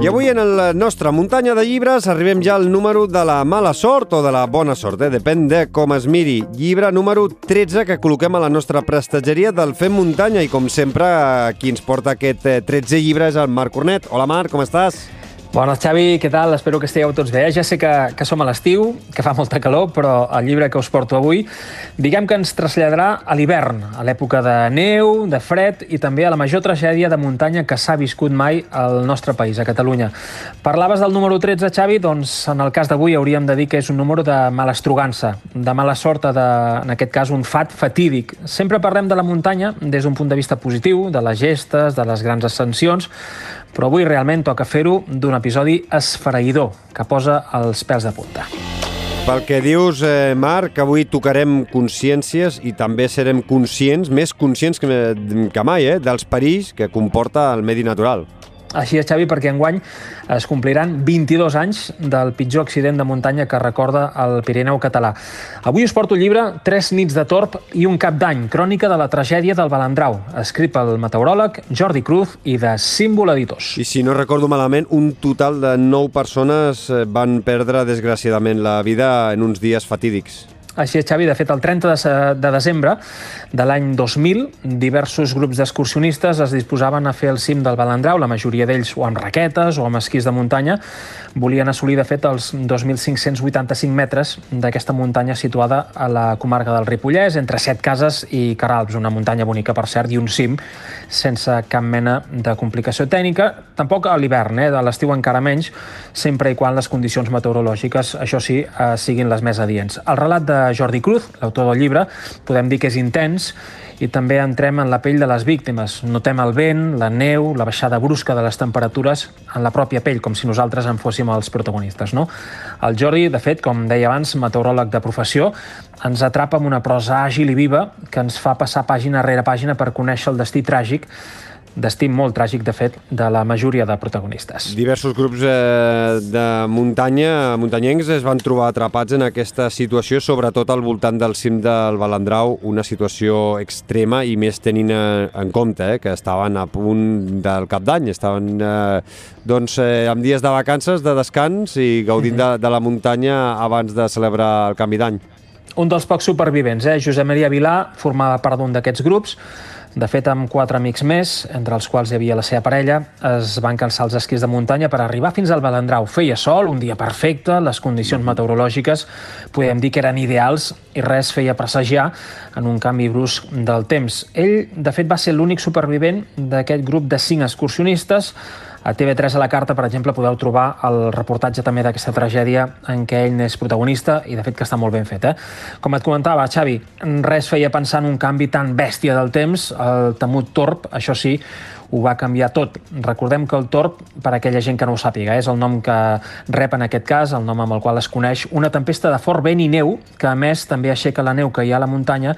I avui en la nostra muntanya de llibres arribem ja al número de la mala sort o de la bona sort, eh? depèn de com es miri. Llibre número 13 que col·loquem a la nostra prestatgeria del Fem Muntanya i com sempre qui ens porta aquest 13 eh, llibre és el Marc Cornet. Hola Marc, com estàs? Bones, Xavi, què tal? Espero que estigueu tots bé. Ja sé que, que som a l'estiu, que fa molta calor, però el llibre que us porto avui, diguem que ens traslladarà a l'hivern, a l'època de neu, de fred i també a la major tragèdia de muntanya que s'ha viscut mai al nostre país, a Catalunya. Parlaves del número 13, Xavi, doncs en el cas d'avui hauríem de dir que és un número de mala estrugança, de mala sort, de, en aquest cas un fat fatídic. Sempre parlem de la muntanya des d'un punt de vista positiu, de les gestes, de les grans ascensions, però avui realment toca fer-ho d'un episodi esfereïdor que posa els pèls de punta. Pel que dius, eh, Marc, avui tocarem consciències i també serem conscients, més conscients que, que mai, eh, dels perills que comporta el medi natural. Així és, Xavi, perquè enguany es compliran 22 anys del pitjor accident de muntanya que recorda el Pirineu català. Avui us porto llibre Tres nits de torp i un cap d'any, crònica de la tragèdia del Balandrau, escrit pel meteoròleg Jordi Cruz i de Símbol Editors. I si no recordo malament, un total de 9 persones eh, van perdre, desgraciadament, la vida en uns dies fatídics. Així és, Xavi. De fet, el 30 de, de desembre de l'any 2000, diversos grups d'excursionistes es disposaven a fer el cim del Balandrau, la majoria d'ells o amb raquetes o amb esquís de muntanya. Volien assolir, de fet, els 2.585 metres d'aquesta muntanya situada a la comarca del Ripollès, entre set cases i Caralps, una muntanya bonica, per cert, i un cim sense cap mena de complicació tècnica. Tampoc a l'hivern, eh? de l'estiu encara menys, sempre i quan les condicions meteorològiques, això sí, eh, siguin les més adients. El relat de Jordi Cruz, l'autor del llibre, podem dir que és intens i també entrem en la pell de les víctimes. Notem el vent, la neu, la baixada brusca de les temperatures en la pròpia pell, com si nosaltres en fóssim els protagonistes. No? El Jordi, de fet, com deia abans, meteoròleg de professió, ens atrapa amb una prosa àgil i viva que ens fa passar pàgina rere pàgina per conèixer el destí tràgic destí molt tràgic, de fet, de la majoria de protagonistes. Diversos grups eh, de muntanya, muntanyencs, es van trobar atrapats en aquesta situació, sobretot al voltant del cim del Balandrau, una situació extrema i més tenint eh, en compte eh, que estaven a punt del cap d'any, estaven eh, doncs, eh, amb dies de vacances, de descans i gaudint de, de la muntanya abans de celebrar el canvi d'any. Un dels pocs supervivents, eh? Josep Maria Vilà, formava part d'un d'aquests grups, de fet, amb quatre amics més, entre els quals hi havia la seva parella, es van cansar els esquís de muntanya per arribar fins al Balandrau. Feia sol, un dia perfecte, les condicions meteorològiques podem dir que eren ideals i res feia presagiar en un canvi brusc del temps. Ell, de fet, va ser l'únic supervivent d'aquest grup de cinc excursionistes a TV3 a la carta, per exemple, podeu trobar el reportatge també d'aquesta tragèdia en què ell n'és protagonista i, de fet, que està molt ben fet. Eh? Com et comentava, Xavi, res feia pensar en un canvi tan bèstia del temps, el temut torp, això sí, ho va canviar tot. Recordem que el torb, per aquella gent que no ho sàpiga, és el nom que rep en aquest cas, el nom amb el qual es coneix, una tempesta de fort vent i neu, que a més també aixeca la neu que hi ha a la muntanya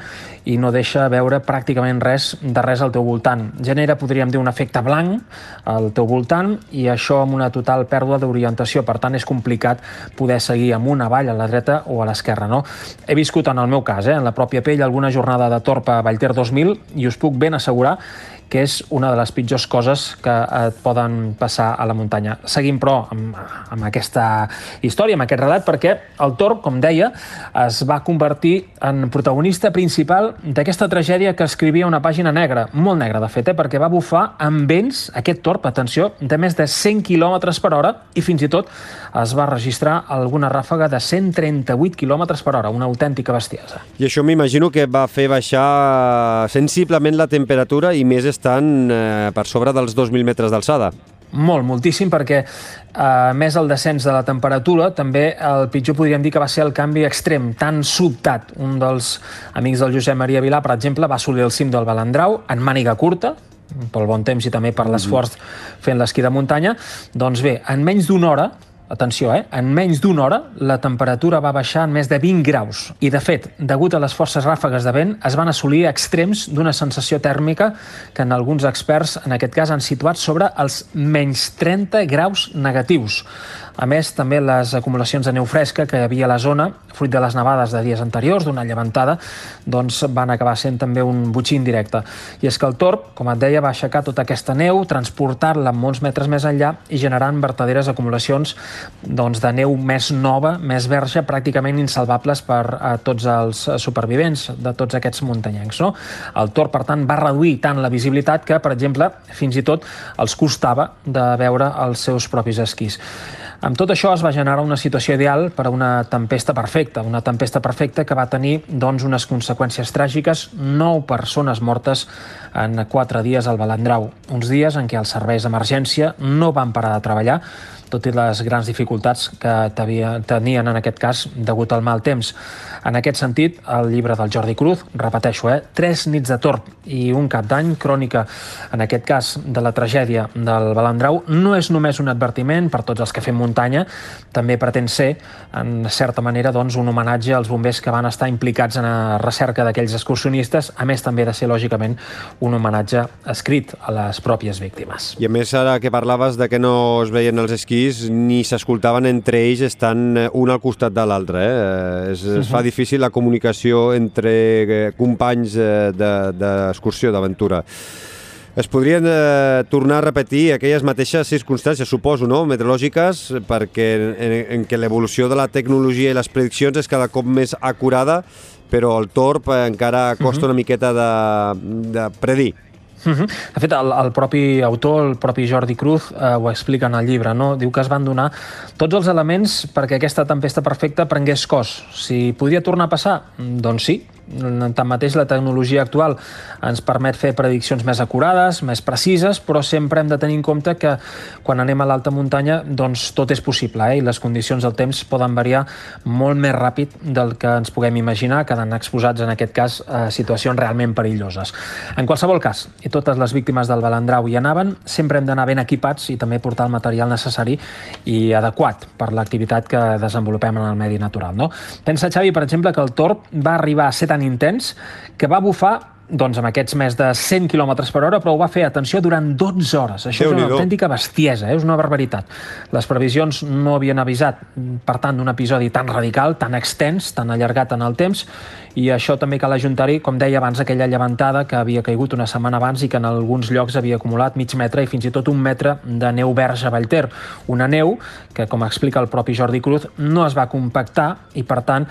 i no deixa veure pràcticament res de res al teu voltant. Genera, podríem dir, un efecte blanc al teu voltant i això amb una total pèrdua d'orientació. Per tant, és complicat poder seguir amunt, avall, a la dreta o a l'esquerra. No? He viscut en el meu cas, eh, en la pròpia pell, alguna jornada de torpa a Vallter 2000 i us puc ben assegurar que és una de les pitjors coses que et poden passar a la muntanya. Seguim, però, amb, amb aquesta història, amb aquest relat, perquè el Torb, com deia, es va convertir en protagonista principal d'aquesta tragèdia que escrivia una pàgina negra, molt negra, de fet, eh? perquè va bufar amb vents, aquest Torb, atenció, de més de 100 km per hora i fins i tot es va registrar alguna ràfaga de 138 km per hora, una autèntica bestiesa. I això m'imagino que va fer baixar sensiblement la temperatura i més estan eh, per sobre dels 2.000 metres d'alçada. Molt, moltíssim, perquè a eh, més el descens de la temperatura, també el pitjor podríem dir que va ser el canvi extrem, tan sobtat. Un dels amics del Josep Maria Vilà, per exemple, va assolir el cim del Balandrau en màniga curta, pel bon temps i també per l'esforç fent l'esquí de muntanya. Doncs bé, en menys d'una hora atenció, eh? en menys d'una hora la temperatura va baixar en més de 20 graus i, de fet, degut a les forces ràfegues de vent, es van assolir extrems d'una sensació tèrmica que en alguns experts, en aquest cas, han situat sobre els menys 30 graus negatius. A més, també les acumulacions de neu fresca que hi havia a la zona, fruit de les nevades de dies anteriors, d'una llevantada, doncs van acabar sent també un butxí indirecte. I és que el torb, com et deia, va aixecar tota aquesta neu, transportar-la molts metres més enllà i generant verdaderes acumulacions doncs, de neu més nova, més verge, pràcticament insalvables per a tots els supervivents de tots aquests muntanyencs. No? El torb, per tant, va reduir tant la visibilitat que, per exemple, fins i tot els costava de veure els seus propis esquís. Amb tot això es va generar una situació ideal per a una tempesta perfecta, una tempesta perfecta que va tenir doncs, unes conseqüències tràgiques, nou persones mortes en quatre dies al Balandrau, uns dies en què els serveis d'emergència no van parar de treballar, tot i les grans dificultats que tenien en aquest cas degut al mal temps. En aquest sentit, el llibre del Jordi Cruz, repeteixo, eh, Tres nits de torb i un cap d'any, crònica, en aquest cas, de la tragèdia del Balandrau, no és només un advertiment per tots els que fem muntanya, també pretén ser, en certa manera, doncs, un homenatge als bombers que van estar implicats en la recerca d'aquells excursionistes, a més també de ser, lògicament, un homenatge escrit a les pròpies víctimes. I a més, ara que parlaves de que no es veien els esquís ni s'escoltaven entre ells estan un al costat de l'altre. Eh? Es, es fa difícil difícil la comunicació entre eh, companys eh, d'excursió, de, d'aventura. Es podrien eh, tornar a repetir aquelles mateixes circumstàncies, suposo, no? meteorològiques, perquè en, en què l'evolució de la tecnologia i les prediccions és cada cop més acurada, però el torb encara costa uh mhm. -huh. una miqueta de, de predir. Uh -huh. De fet, el, el propi autor, el propi Jordi Cruz, eh, ho explica en el llibre, no? Diu que es van donar tots els elements perquè aquesta tempesta perfecta prengués cos. Si podia tornar a passar? Doncs sí, Tanmateix, la tecnologia actual ens permet fer prediccions més acurades, més precises, però sempre hem de tenir en compte que quan anem a l'alta muntanya doncs tot és possible eh? i les condicions del temps poden variar molt més ràpid del que ens puguem imaginar, quedant exposats en aquest cas a situacions realment perilloses. En qualsevol cas, i totes les víctimes del Balandrau hi anaven, sempre hem d'anar ben equipats i també portar el material necessari i adequat per l'activitat que desenvolupem en el medi natural. No? Pensa, Xavi, per exemple, que el torb va arribar a ser tan intens que va bufar doncs amb aquests més de 100 km per hora, però ho va fer, atenció, durant 12 hores. Això Déu és una autèntica bestiesa, eh? és una barbaritat. Les previsions no havien avisat, per tant, d'un episodi tan radical, tan extens, tan allargat en el temps, i això també cal ajuntar-hi, com deia abans, aquella llevantada que havia caigut una setmana abans i que en alguns llocs havia acumulat mig metre i fins i tot un metre de neu verge a Vallter. Una neu que, com explica el propi Jordi Cruz, no es va compactar i, per tant,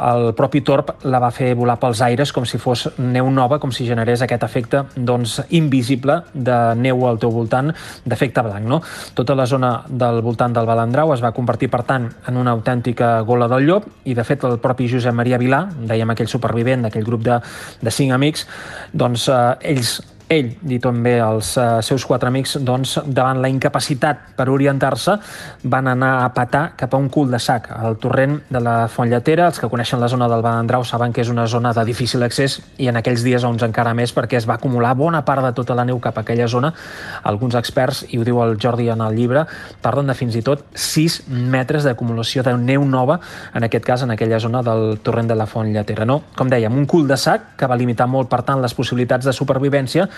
el propi Torp la va fer volar pels aires com si fos neu nova, com si generés aquest efecte doncs, invisible de neu al teu voltant, d'efecte blanc. No? Tota la zona del voltant del Balandrau es va convertir, per tant, en una autèntica gola del llop i, de fet, el propi Josep Maria Vilà, dèiem aquell supervivent d'aquell grup de, de cinc amics, doncs eh, ells ell i també els uh, seus quatre amics, doncs, davant la incapacitat per orientar-se, van anar a patar cap a un cul de sac, al torrent de la Font Lletera. Els que coneixen la zona del Balandrau saben que és una zona de difícil accés i en aquells dies uns encara més perquè es va acumular bona part de tota la neu cap a aquella zona. Alguns experts, i ho diu el Jordi en el llibre, parlen de fins i tot 6 metres d'acumulació de neu nova, en aquest cas en aquella zona del torrent de la Font Lletera. No? Com dèiem, un cul de sac que va limitar molt, per tant, les possibilitats de supervivència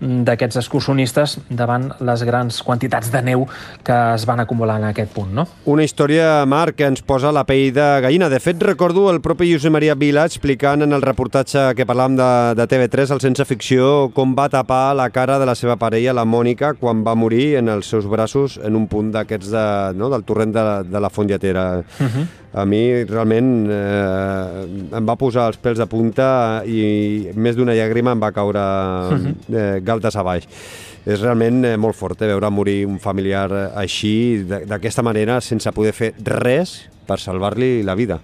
d'aquests excursionistes davant les grans quantitats de neu que es van acumular en aquest punt. No? Una història, Marc, que ens posa la pell de gallina. De fet, recordo el propi Josep Maria Vila explicant en el reportatge que parlàvem de, de TV3, el Sense Ficció, com va tapar la cara de la seva parella, la Mònica, quan va morir en els seus braços en un punt d'aquests de, no, del torrent de, de la Font Lletera. Uh -huh a mi realment eh, em va posar els pèls de punta i més d'una llàgrima em va caure mhm. Eh, galtes a baix. És realment eh, molt fort eh, veure morir un familiar així, d'aquesta manera, sense poder fer res per salvar-li la vida.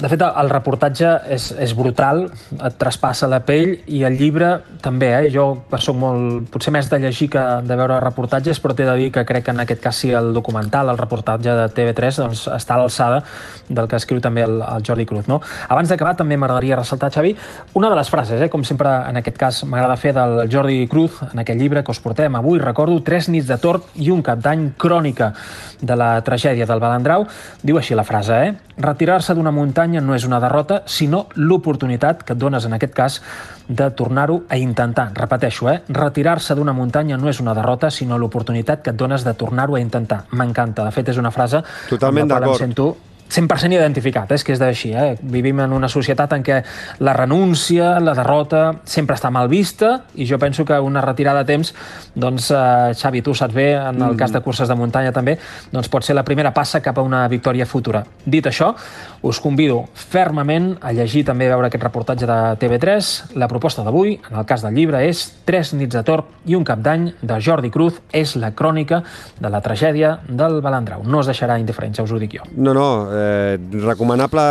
De fet, el reportatge és, és brutal, et traspassa la pell i el llibre també, eh? Jo soc molt, potser més de llegir que de veure reportatges, però t'he de dir que crec que en aquest cas sí el documental, el reportatge de TV3, doncs està a l'alçada del que escriu també el, el Jordi Cruz. No? Abans d'acabar, també m'agradaria ressaltar, Xavi, una de les frases, eh? com sempre en aquest cas m'agrada fer del Jordi Cruz, en aquest llibre que us portem avui, recordo, tres nits de tort i un cap d'any crònica de la tragèdia del Balandrau. Diu així la frase, eh? Retirar-se d'una muntanya no és una derrota, sinó l'oportunitat que et dones, en aquest cas, de tornar-ho a intentar. Repeteixo, eh? Retirar-se d'una muntanya no és una derrota, sinó l'oportunitat que et dones de tornar-ho a intentar. M'encanta. De fet, és una frase Totalment amb la qual em sento 100% identificat, eh? és que és d'així. Eh? Vivim en una societat en què la renúncia, la derrota, sempre està mal vista i jo penso que una retirada a temps, doncs, eh, Xavi, tu saps bé, en el mm. cas de curses de muntanya també, doncs pot ser la primera passa cap a una victòria futura. Dit això, us convido fermament a llegir també a veure aquest reportatge de TV3. La proposta d'avui, en el cas del llibre, és Tres nits de torb i un cap d'any de Jordi Cruz. És la crònica de la tragèdia del Balandrau. No us deixarà indiferents, ja us ho dic jo. No, no, eh, recomanable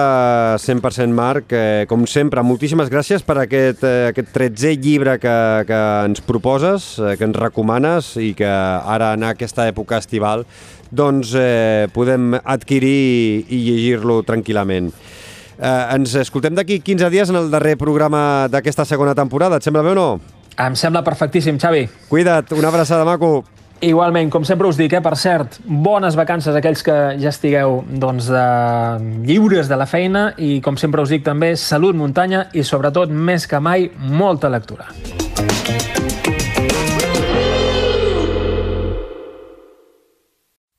100% Marc. Eh, com sempre, moltíssimes gràcies per aquest, eh, aquest 13è llibre que, que ens proposes, eh, que ens recomanes i que ara en aquesta època estival doncs eh, podem adquirir i llegir-lo tranquil·lament. Eh, ens escoltem d'aquí 15 dies en el darrer programa d'aquesta segona temporada. Et sembla bé o no? Em sembla perfectíssim, Xavi. Cuida't, una abraçada, maco. Igualment, com sempre us dic, eh, per cert, bones vacances a aquells que ja estigueu doncs, eh, lliures de la feina i, com sempre us dic també, salut muntanya i, sobretot, més que mai, molta lectura.